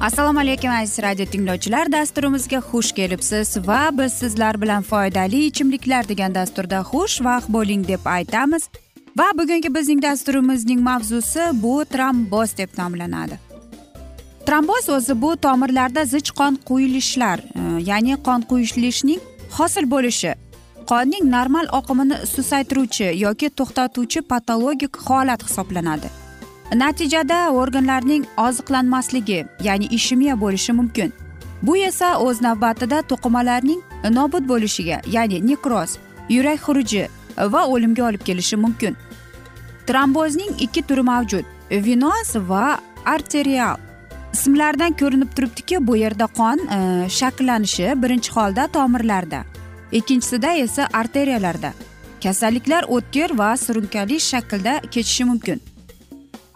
assalomu alaykum aziz radio tinglovchilar. Dasturimizga xush kelibsiz va biz sizlar bilan foydali ichimliklar degan dasturda xushvaqt bo'ling deb aytamiz. Va bugungi bizning dasturimizning mavzusi bu tromboz deb nomlanadi. Tromboz o'zi bu tomirlarda zich qon quyilishlar e, ya'ni qon quyilishning hosil bo'lishi qonning normal oqimini susaytiruvchi yoki to'xtatuvchi patologik holat hisoblanadi. Natijada organlarning oziqlanmasligi ya'ni ishemiya bo'lishi mumkin. Bu esa o'z navbatida to'qimalarning nobud bo'lishiga ya'ni nekroz yurak xuruji va o'limga olib kelishi mumkin. Trombozning ikki turi mavjud venoz va arterial. Ismlaridan ko'rinib turibdiki bu yerda qon e, shakllanishi birinchi holda tomirlarda ikkinchisida esa arteriyalarda. Kasalliklar o'tkir va surunkali shaklda kechishi mumkin.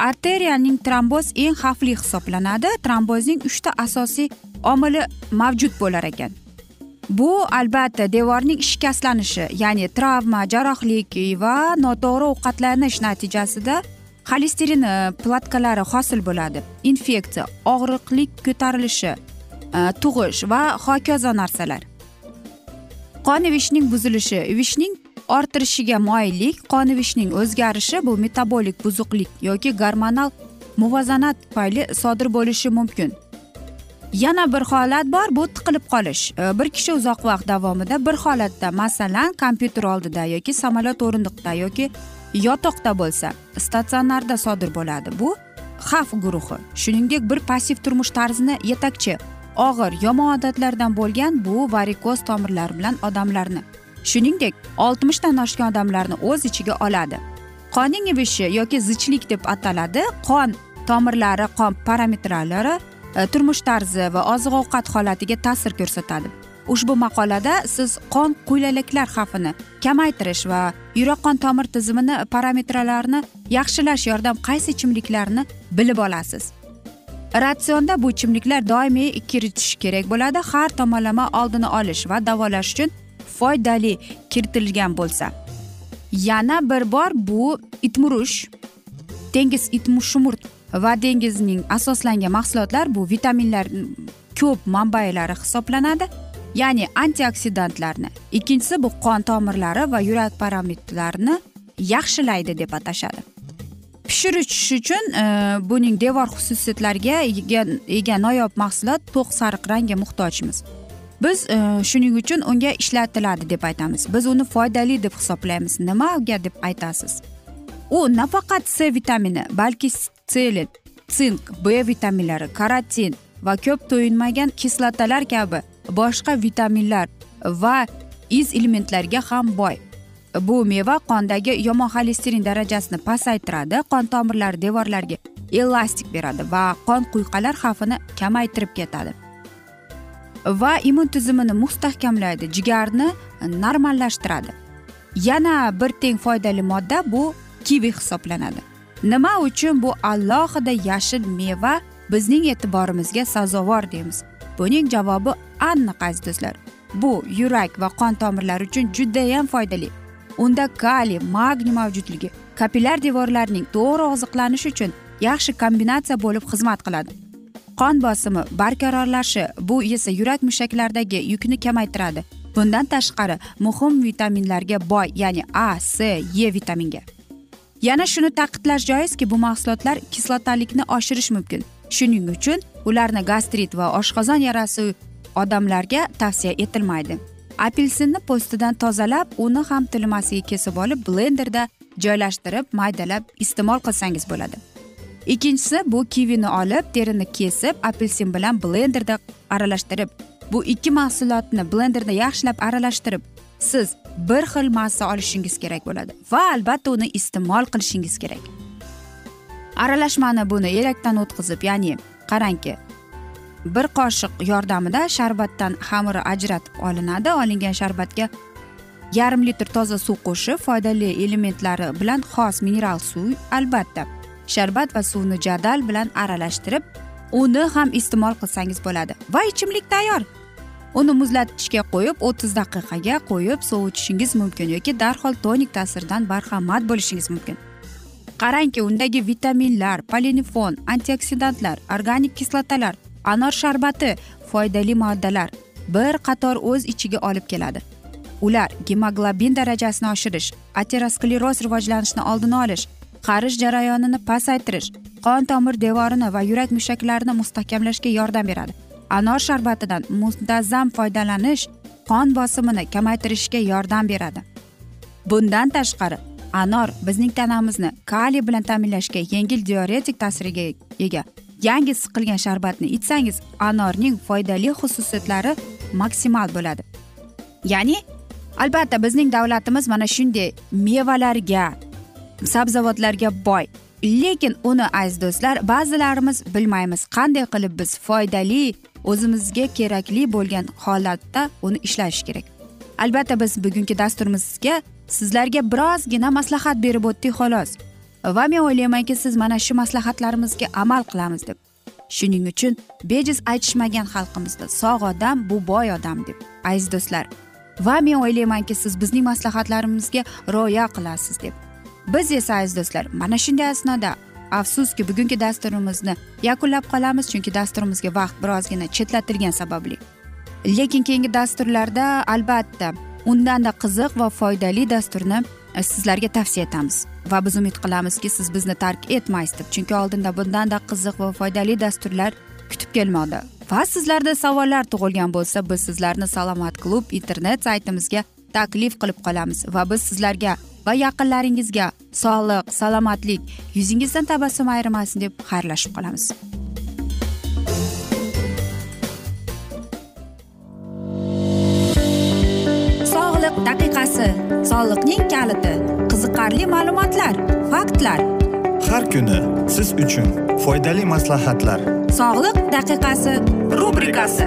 Arteriyaning tromboz eng xavfli hisoblanadi. Trombozning uchta asosiy omili mavjud bo'lar ekan. Bu albatta devorning shikastlanishi ya'ni travma jarrohlik va noto'g'ri ovqatlanish natijasida xolesterin platkalari hosil bo'ladi. Infeksiya og'riqlik ko'tarilishi e, tug'ish va hokazo narsalar. Qon ivishning buzilishi ivishning orttirishiga moyillik qonivishning o'zgarishi bu metabolik buzuqlik yoki gormonal muvozanat tufayli sodir bo'lishi mumkin. Yana bir holat bor bu tiqilib qolish. Bir kishi uzoq vaqt davomida bir holatda masalan kompyuter oldida yoki samolyot o'rindiqda yoki yotoqda bo'lsa statsionarda sodir bo'ladi. Bu xavf guruhi. Shuningdek bir passiv turmush tarzini yetakchi og'ir yomon odatlardan bo'lgan bu varikoz tomirlar bilan odamlarni shuningdek oltmishdan oshgan odamlarni o'z ichiga oladi. Qonning ivishi yoki zichlik deb ataladi. Qon tomirlari qon parametrlari e, turmush tarzi va oziq ovqat holatiga ta'sir ko'rsatadi. Ushbu maqolada siz qon quylaliklar xavfini kamaytirish va yurak qon tomir tizimini parametrlarini yaxshilash yordam qaysi ichimliklarni bilib olasiz? Ratsionda bu ichimliklar doimiy kiritish kerak bo'ladi. Har tomonlama oldini olish va davolash uchun foydali kiritilgan bo'lsa. Yana bir bor bu itmurush dengiz itmushumurt va dengizning asoslangan mahsulotlar bu vitaminlar ko'p manbalari hisoblanadi. Ya'ni antioksidantlarni ikkinchisi bu qon tomirlari va yurak parametrlarini yaxshilaydi deb atashadi. Pishirish uchun e, buning devor xususiyatlariga ega noyob mahsulot to'q sariq rangga muhtojmiz. Biz e, shuning uchun unga ishlatiladi deb aytamiz. Biz uni foydali deb hisoblaymiz. Nimaga deb aytasiz? U nafaqat c vitamini balki selin sink b vitaminlari karotin va ko'p to'yinmagan kislotalar kabi boshqa vitaminlar va iz elementlarga ham boy. Bu meva qondagi yomon xolesterin darajasini pasaytiradi qon tomirlari devorlariga elastik beradi va qon quyqalar xavfini kamaytirib ketadi. Va immun tizimini mustahkamlaydi. Jigarni e, normallashtiradi. Yana bir teng foydali modda bu kivi hisoblanadi. Nima uchun bu alohida yashil meva bizning e'tiborimizga sazovor deymiz? Buning javobi aniq aziz do'stlar. Bu yurak va qon tomirlari uchun judayam foydali. Unda kaliy magniy mavjudligi kapillyar devorlarning to'g'ri oziqlanishi uchun yaxshi kombinatsiya bo'lib xizmat qiladi. Qon bosimi barqarorlashi bu esa yurak mushaklaridagi yukni kamaytiradi. Bundan tashqari muhim vitaminlarga boy ya'ni a c e vitaminga. Yana shuni ta'kidlash joizki bu mahsulotlar kislotalikni oshirish mumkin. Shuning uchun ularni gastrit va oshqozon yarasi odamlarga tavsiya etilmaydi. Apelsinni po'stidan tozalab uni ham tilmasiga kesib olib blenderda joylashtirib maydalab iste'mol qilsangiz bo'ladi. Ikkinchisi bu kivini olib terini kesib apelsin bilan blenderda aralashtirib bu ikki mahsulotni blenderda yaxshilab aralashtirib siz bir xil massa olishingiz kerak bo'ladi va albatta uni iste'mol qilishingiz kerak. Aralashmani buni elakdan o'tkazib ya'ni qarangki bir qoshiq yordamida sharbatdan xamiri ajratib olinadi olingan sharbatga yarim litr toza suv qo'shib foydali elementlari bilan xos mineral suv albatta. Sharbat va suvni jadal bilan aralashtirib uni ham iste'mol qilsangiz bo'ladi. Va ichimlik tayyor. Uni muzlatgichga qo'yib o'ttiz daqiqaga qo'yib sovitishingiz mumkin yoki darhol tonik ta'siridan barhamad bo'lishingiz mumkin. Qarangki undagi vitaminlar polinifon antioksidantlar organik kislotalar anor sharbati foydali moddalar bir qator o'z ichiga olib keladi. Ular gemoglobin darajasini oshirish ateroskleroz rivojlanishini oldini olish qarish jarayonini pasaytirish qon tomir devorini va yurak mushaklarini mustahkamlashga yordam beradi. Anor sharbatidan muntazam foydalanish qon bosimini kamaytirishga yordam beradi. Bundan tashqari anor bizning tanamizni kaliy bilan ta'minlashga yengil diuretik ta'siriga ega. Yangi siqilgan sharbatni ichsangiz anorning foydali xususiyatlari maksimal bo'ladi. Ya'ni albatta bizning davlatimiz mana shunday mevalarga sabzavotlarga boy. Lekin uni aziz do'stlar ba'zilarimiz bilmaymiz qanday qilib biz foydali o'zimizga kerakli bo'lgan holatda uni ishlash kerak. Albatta biz bugungi dasturimizga sizlarga birozgina maslahat berib o'tdik xolos. Va men o'ylaymanki siz mana shu maslahatlarimizga amal qilamiz deb. Shuning uchun bejiz aytishmagan xalqimizda sog' odam bu boy odam deb aziz do'stlar. Va men o'ylaymanki siz bizning maslahatlarimizga rioya qilasiz deb. Biz esa aziz do'stlar mana shunday asnoda afsuski bugungi dasturimizni yakunlab qolamiz chunki dasturimizga vaqt birozgina chetlatilgani sababli. Lekin keyingi dasturlarda albatta undanda qiziq va foydali dasturni e, sizlarga tavsiya etamiz. Va biz umid qilamizki siz bizni tark etmaysiz deb chunki oldinda bundanda qiziq va foydali dasturlar kutib kelmoqda. Va sizlarda savollar tug'ilgan bo'lsa biz sizlarni salomat klub internet saytimizga taklif qilib qolamiz va biz sizlarga va yaqinlaringizga sog'lik salomatlik yuzingizdan tabassum ayrimasin deb xayrlashib qolamiz. Sog'liq daqiqasi soliqning kaliti qiziqarli ma'lumotlar faktlar. Har kuni siz uchun foydali maslahatlar. Sog'liq daqiqasi rubrikasi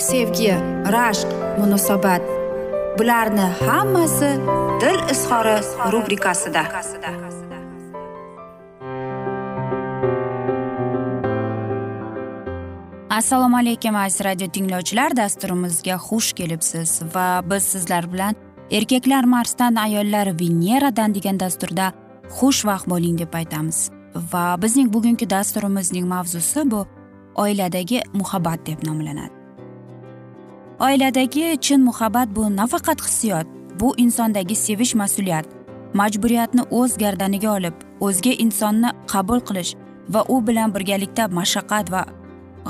sevgi rashq munosabat. Bularni hammasi dil izhori rubrikasida. Assalomu alaykum aziz radio tinglovchilar. Dasturimizga xush kelibsiz va biz sizlar bilan erkaklar marsdan ayollar veneradan degan dasturda xushvaqt bo'ling deb aytamiz. Va bizning bugungi dasturimizning mavzusi bu oiladagi muhabbat deb nomlanadi. Oiladagi chin muhabbat bu nafaqat hissiyot bu insondagi sevish mas'uliyat. Majburiyatni o'z gardaniga olib o'zga insonni qabul qilish va u bilan birgalikda mashaqqat va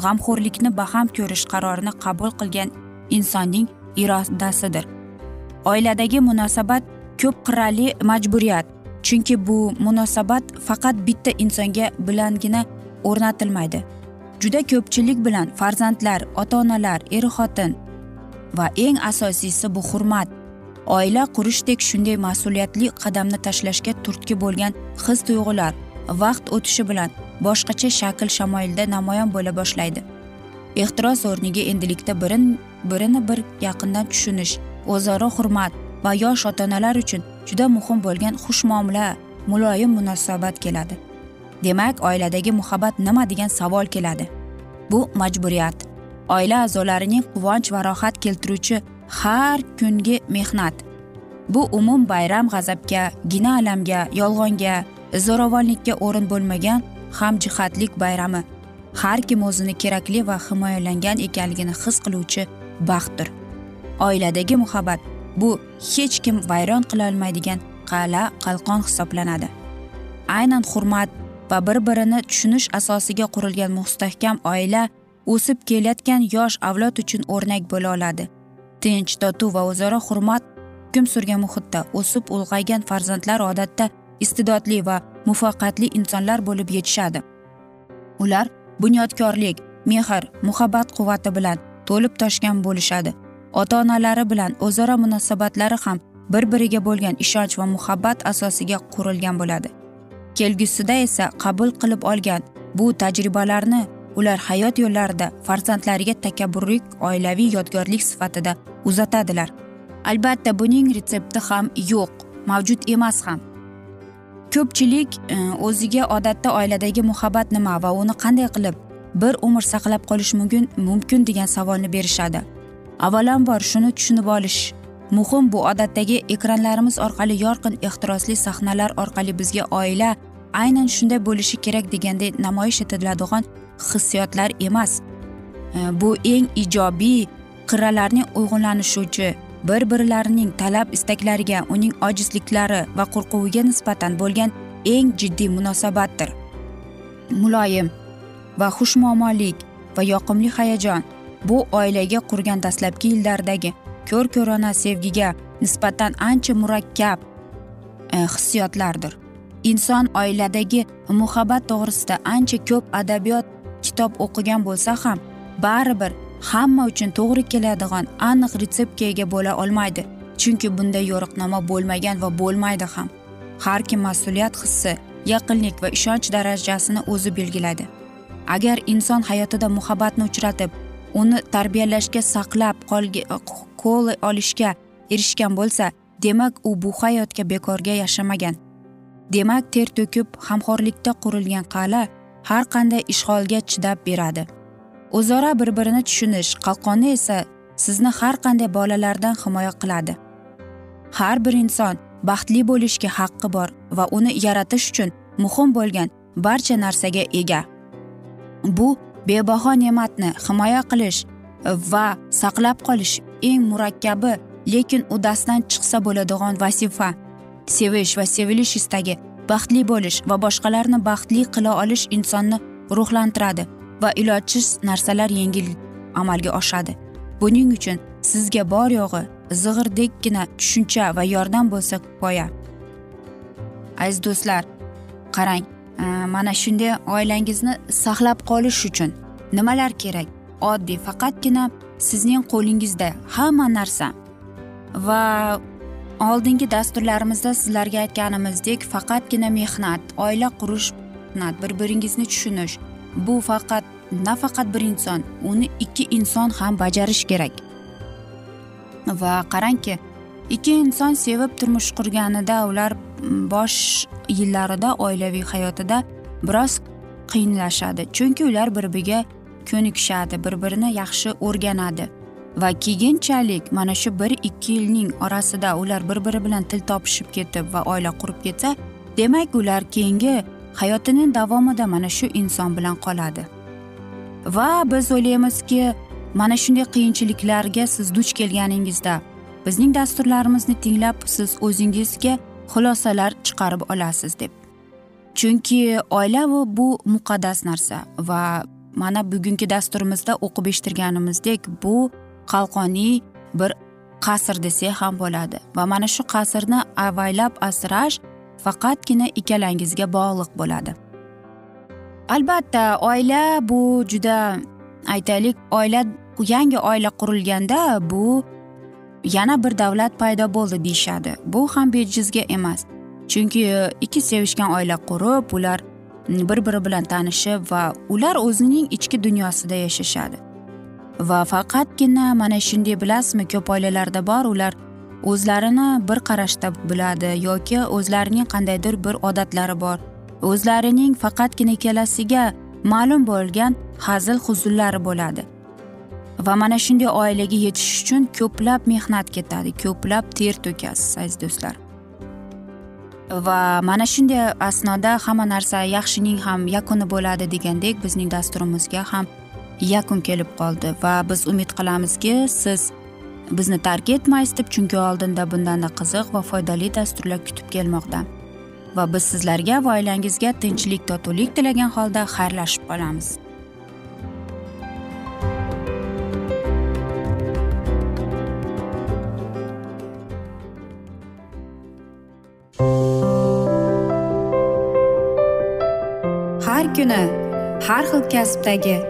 g'amxo'rlikni baham ko'rish qarorini qabul qilgan insonning irodasidir. Oiladagi munosabat ko'p qirrali majburiyat chunki bu munosabat faqat bitta insonga bilangina o'rnatilmaydi. Juda ko'pchilik bilan farzandlar ota onalar er xotin va eng asosiysi bu hurmat. Oila qurishdek shunday mas'uliyatli qadamni tashlashga turtki bo'lgan his tuyg'ular vaqt o'tishi bilan boshqacha shakl shamoyilda namoyon bo'la boshlaydi. Ehtiros o'rniga endilikda birin birini bir yaqindan tushunish o'zaro hurmat va yosh ota onalar uchun juda muhim bo'lgan xushmuomala muloyim munosabat keladi. Demak oiladagi muhabbat nima degan savol keladi. Bu majburiyat. Oila a'zolarining quvonch va rohat keltiruvchi har kungi mehnat. Bu umum bayram g'azabga gina alamga yolg'onga zo'ravonlikka o'rin bo'lmagan hamjihatlik bayrami. Har kim o'zini kerakli va himoyalangan ekanligini his qiluvchi baxtdir. Oiladagi muhabbat bu hech kim vayron qilolmaydigan qal'a qalqon hisoblanadi. Aynan hurmat va bir birini tushunish asosiga qurilgan mustahkam oila o'sib kelayotgan yosh avlod uchun o'rnak bo'la oladi. Tinch totuv va o'zaro hurmat hukm surgan muhitda o'sib ulg'aygan farzandlar odatda iste'dodli va muvaffaqiyatli insonlar bo'lib yetishadi. Ular bunyodkorlik mehr muhabbat quvvati bilan to'lib toshgan bo'lishadi. Ota onalari bilan o'zaro munosabatlari ham bir biriga bo'lgan ishonch va muhabbat asosiga qurilgan bo'ladi. Kelgusida esa qabul qilib olgan bu tajribalarni ular hayot yo'llarida farzandlariga takabburlik oilaviy yodgorlik sifatida uzatadilar. Albatta buning retsepti ham yo'q mavjud emas ham. Ko'pchilik e, o'ziga odatda oiladagi muhabbat nima va uni qanday qilib bir umr saqlab qolish mumkin mumkin degan savolni berishadi. Avvalambor shuni tushunib olish muhim. Bu odatdagi ekranlarimiz orqali yorqin ehtirosli sahnalar orqali bizga oila aynan shunday bo'lishi kerak deganday namoyish etiladigan hissiyotlar emas. E, bu eng ijobiy qirralarning uyg'unlanishuvchi bir birlarining talab istaklariga uning ojizliklari va qo'rquviga nisbatan bo'lgan eng jiddiy munosabatdir. Muloyim va xushmuomolik va yoqimli hayajon bu oilaga qurgan dastlabki yillardagi ko'r ko'rona sevgiga nisbatan ancha murakkab e, hissiyotlardir. Inson oiladagi muhabbat to'g'risida ancha ko'p adabiyot kitob o'qigan bo'lsa ham baribir hamma uchun to'g'ri keladigan aniq retseptga ega bo'la olmaydi. Chunki bunday yo'riqnoma bo'lmagan va bo'lmaydi ham. Har kim mas'uliyat hissi yaqinlik va ishonch darajasini o'zi belgilaydi agar inson hayotida muhabbatni uchratib uni tarbiyalashga saqlab qo'l olishga erishgan bo'lsa demak u bu hayotga bekorga yashamagan demak ter to'kib hamxo'rlikda qurilgan qal'a har qanday ishg'olga chidab beradi. O'zaro bir birini tushunish qalqoni esa sizni har qanday bolalardan himoya qiladi. Har bir inson baxtli bo'lishga haqqi bor va uni yaratish uchun muhim bo'lgan barcha narsaga ega. Bu bebaho ne'matni himoya qilish va saqlab qolish eng murakkabi lekin uddasidan chiqsa bo'ladigan vazifa sevish va sevilish istagi baxtli bo'lish va boshqalarni baxtli qila olish insonni ruhlantiradi va ilojsiz narsalar yengil amalga oshadi. Buning uchun sizga bor yo'g'i zig'irdekkina tushuncha va yordam bo'lsa kifoya aziz do'stlar qarang e, mana shunday oilangizni saqlab qolish uchun nimalar kerak? Oddiy faqatgina sizning qo'lingizda hamma narsa va oldingi dasturlarimizda sizlarga aytganimizdek faqatgina mehnat oila qurish mehnat bir biringizni tushunish bu faqat nafaqat bir inson uni ikki inson ham bajarishi kerak. Va qarangki ikki inson sevib turmush qurganida ular mm, bosh yillarida oilaviy hayotida biroz qiyinlashadi. Chunki ular bir biriga ko'nikishadi bir birini yaxshi o'rganadi. Va keyinchalik mana shu bir ikki yilning orasida ular bir biri bilan til topishib ketib va oila qurib ketsa demak ular keyingi hayotining davomida mana shu inson bilan qoladi. Va biz o'ylaymizki mana shunday qiyinchiliklarga siz duch kelganingizda bizning dasturlarimizni tinglab siz o'zingizga xulosalar chiqarib olasiz deb. Chunki oila bu bu muqaddas narsa va mana bugungi dasturimizda o'qib eshittirganimizdek bu qalqoniy bir qasr desak ham bo'ladi. Va mana shu qasrni avaylab asrash faqatgina ikkalangizga bog'liq bo'ladi. Albatta oila bu juda aytaylik oila yangi oila qurilganda bu yana bir davlat paydo bo'ldi deyishadi. Bu ham bejizga emas. Chunki ikki sevishgan oila qurib ular bir biri bilan tanishib va ular o'zining ichki dunyosida yashashadi. Va faqatgina mana shunday bilasizmi ko'p oilalarda bor ular o'zlarini bir qarashda biladi yoki o'zlarining qandaydir bir odatlari bor. O'zlarining faqatgina ikkalasiga ma'lum bo'lgan hazil huzullari bo'ladi. Va mana shunday oilaga yetish uchun ko'plab mehnat ketadi ko'plab ter to'kasiz aziz do'stlar. Va mana shunday asnoda hamma narsa yaxshining ham yakuni bo'ladi degandek bizning dasturimizga ham yakun kelib qoldi va biz umid qilamizki siz bizni tark etmaysiz deb chunki oldinda bundanda qiziq va foydali dasturlar kutib kelmoqda. Va biz sizlarga va oilangizga tinchlik totuvlik tilagan holda xayrlashib qolamiz. Har kuni har xil kasbdagi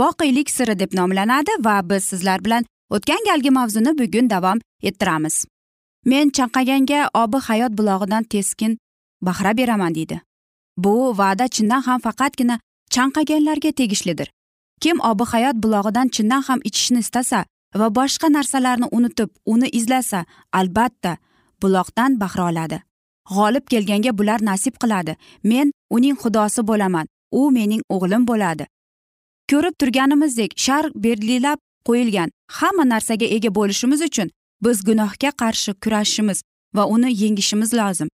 boqiylik siri deb nomlanadi va biz sizlar bilan o'tgan galgi mavzuni bugun davom ettiramiz. Men chanqaganga obi hayot bulog'idan teskin bahra beraman deydi. Bu va'da chindan ham faqatgina chanqaganlarga tegishlidir. Kim obi hayot bulog'idan chindan ham ichishni istasa va boshqa narsalarni unutib uni izlasa albatta buloqdan bahra oladi. G'olib kelganga bular nasib qiladi. Men uning xudosi bo'laman. U mening o'g'lim bo'ladi. Ko'rib turganimizdek shar belgilab qo'yilgan hamma narsaga ega bo'lishimiz uchun biz gunohga qarshi kurashishimiz va uni yengishimiz lozim.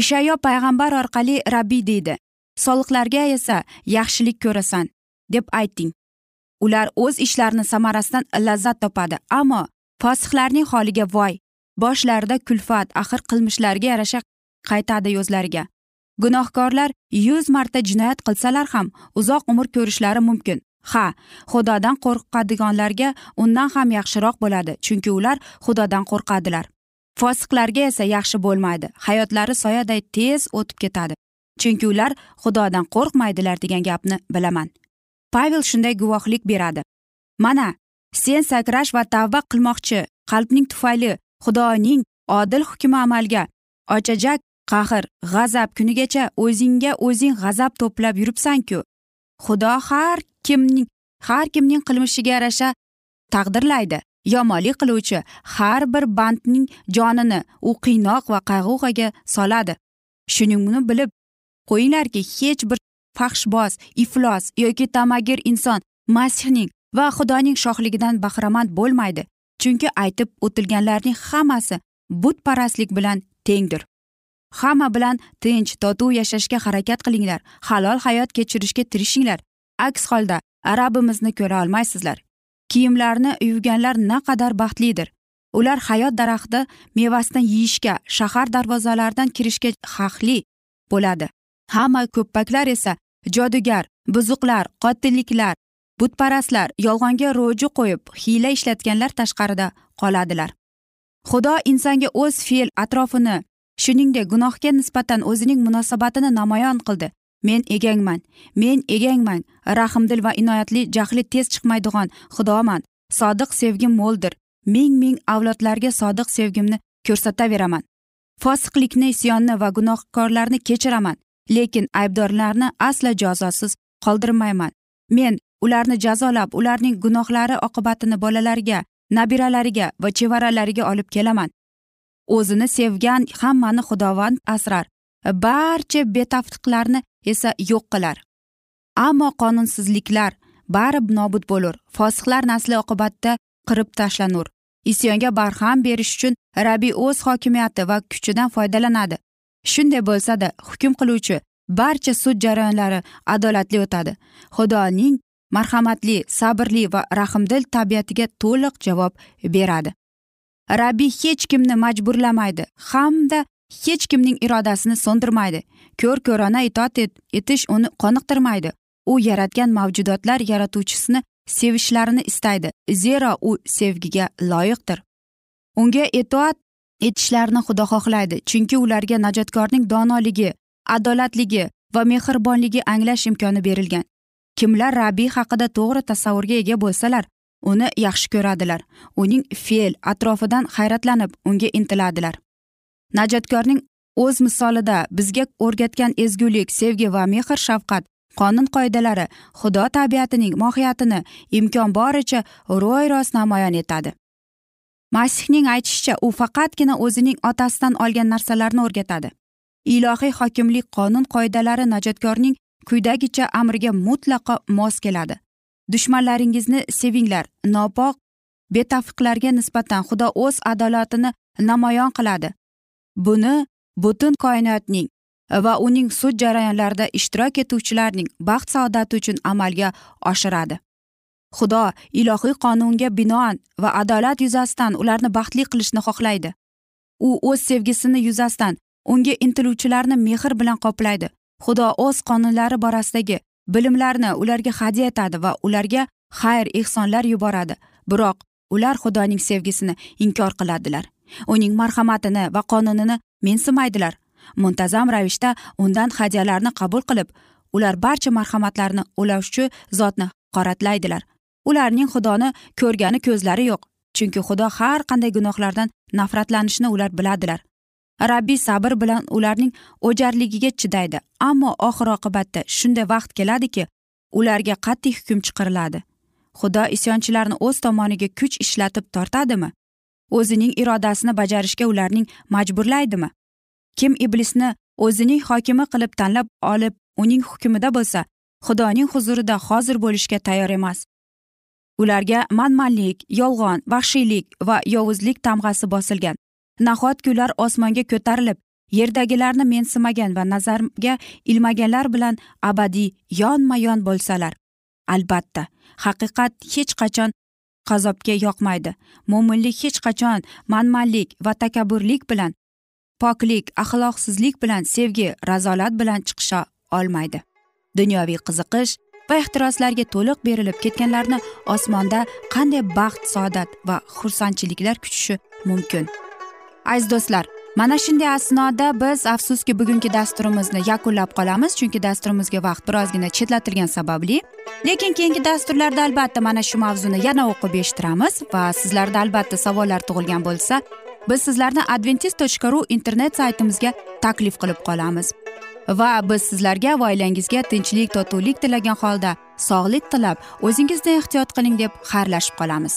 Ishayo payg'ambar orqali rabbiy deydi soliqlarga esa yaxshilik ko'rasan deb ayting. Ular o'z ishlarini samarasidan lazzat topadi ammo fosihlarning holiga voy boshlarida kulfat axir qilmishlariga yarasha qaytadi o'zlariga gunohkorlar yuz marta jinoyat qilsalar ham uzoq umr ko'rishlari mumkin. Ha xudodan qo'rqadiganlarga undan ham yaxshiroq bo'ladi chunki ular xudodan qo'rqadilar. Fosiqlarga esa yaxshi bo'lmaydi hayotlari soyaday tez o'tib ketadi chunki ular xudodan qo'rqmaydilar degan gapni bilaman. Pavel shunday guvohlik beradi. Mana sen sakrash va tavba qilmoqchi qalbning tufayli xudoning odil hukmi amalga ochajak qahr g'azab kunigacha o'zingga o'zing g'azab to'plab yuribsanku. Xudo har kimning har kimning qilmishiga yarasha taqdirlaydi. Yomonlik qiluvchi har bir bandning jonini u qiynoq va qayg'uga soladi. Shuningni bilib qo'yinglarki hech bir faxshboz iflos yoki tamagir inson masihning va xudoning shohligidan bahramand bo'lmaydi. Chunki aytib o'tilganlarning hammasi butparastlik bilan tengdir. Hamma bilan tinch totuv yashashga harakat qilinglar. Halol hayot kechirishga tirishinglar. Aks holda arabimizni ko'ra olmaysizlar. Kiyimlarni yuvganlar naqadar baxtlidir. Ular hayot daraxti mevasidan yeyishga shahar darvozalaridan kirishga haqli bo'ladi. Hamma ko'ppaklar esa jodugar buzuqlar qotilliklar butparastlar yolg'onga ro'ji qo'yib hiyla ishlatganlar tashqarida qoladilar. Xudo insonga o'z fe'l atrofini shuningdek gunohga nisbatan o'zining munosabatini namoyon qildi. Men egangman men egangman rahmdil va inoyatli jahli tez chiqmaydigan xudoman sodiq sevgim mo'ldir. Ming ming avlodlarga sodiq sevgimni ko'rsataveraman. Fosiqlikni isyonni va gunohkorlarni kechiraman lekin aybdorlarni aslo jazosiz qoldirmayman. Men ularni jazolab ularning gunohlari oqibatini bolalariga nabiralariga va chevaralariga olib kelaman. O'zini sevgan hammani xudovand asrar. Barcha betaftiqlarni esa yo'q qilar. Ammo qonunsizliklar bari nobud bo'lur. Fosiqlar nasli oqibatda qirib tashlanur. Isyonga barham berish uchun rabiy o'z hokimiyati va kuchidan foydalanadi. Shunday bo'lsada hukm qiluvchi barcha sud jarayonlari adolatli o'tadi. Xudoning marhamatli sabrli va rahmdil tabiatiga to'liq javob beradi. Rabbiy hech kimni majburlamaydi hamda hech kimning irodasini so'ndirmaydi. Ko'r ko'rona itoat etish uni qoniqtirmaydi. U yaratgan mavjudotlar yaratuvchisini sevishlarini istaydi zero u sevgiga loyiqdir. Unga itoat etishlarini xudo xohlaydi chunki ularga najotkorning donoligi adolatligi va mehribonligi anglash imkoni berilgan. Kimlar rabbiy haqida to'g'ri tasavvurga ega bo'lsalar uni yaxshi ko'radilar. Uning fe'l atrofidan hayratlanib unga intiladilar. Najotkorning o'z misolida bizga o'rgatgan ezgulik sevgi va mehr shafqat qonun qoidalari xudo tabiatining mohiyatini imkon boricha ro'y rost namoyon etadi. Masihning aytishicha u faqatgina o'zining otasidan olgan narsalarni o'rgatadi. Ilohiy hokimlik qonun qoidalari najotkorning quyidagicha amriga mutlaqo mos keladi. Dushmanlaringizni sevinglar. Nopok betafiqlarga nisbatan xudo o'z adolatini namoyon qiladi. Buni butun koinotning va uning sud jarayonlarida ishtirok etuvchilarning baxt saodati uchun amalga oshiradi. Xudo ilohiy qonunga binoan va adolat yuzasidan ularni baxtli qilishni xohlaydi. U o'z sevgisini yuzasidan unga intiluvchilarni mehr bilan qoplaydi. Xudo o'z qonunlari borasidagi bilimlarni ularga hadya etadi va ularga xayr ehsonlar yuboradi. Biroq ular xudoning sevgisini inkor qiladilar. Uning marhamatini va qonunini mensimaydilar. Muntazam ravishda undan hadyalarni qabul qilib ular barcha marhamatlarni ulovchi zotni qoratlaydilar. Ularning xudoni ko'rgani ko'zlari yo'q chunki xudo har qanday gunohlardan nafratlanishni ular biladilar. Rabbiy sabr bilan ularning o'jarligiga chidaydi. Ammo oxir oqibatda shunday vaqt keladiki ularga qat'iy hukm chiqariladi xudo isyonchilarni o'z tomoniga kuch ishlatib tortadimi? O'zining irodasini bajarishga ularning majburlaydimi? Kim iblisni o'zining hokimi qilib tanlab olib uning hukmida bo'lsa xudoning huzurida hozir bo'lishga tayyor emas. Ularga manmanlik yolg'on vahshiylik va yovuzlik tamg'asi bosilgan. Nahotki ular osmonga ko'tarilib yerdagilarni mensimagan va nazarga ilmaganlar bilan abadiy yonma yon bo'lsalar. Albatta haqiqat hech qachon qazobga yoqmaydi. Mo'minlik hech qachon manmanlik va takabburlik bilan poklik axloqsizlik bilan sevgi razolat bilan chiqisha olmaydi. Dunyoviy qiziqish va ehtiroslarga to'liq berilib ketganlarni osmonda qanday baxt saodat va xursandchiliklar kutishi mumkin. Aziz do'stlar mana shunday asnoda biz afsuski bugungi dasturimizni yakunlab qolamiz chunki dasturimizga vaqt birozgina chetlatilgani sababli. Lekin keyingi dasturlarda albatta mana shu mavzuni yana o'qib eshittiramiz va sizlarda albatta savollar tug'ilgan bo'lsa biz sizlarni adventis tochka ru internet saytimizga taklif qilib qolamiz. Va biz sizlarga va oilangizga tinchlik totuvlik tilagan holda sog'lik tilab o'zingizni ehtiyot qiling deb xayrlashib qolamiz.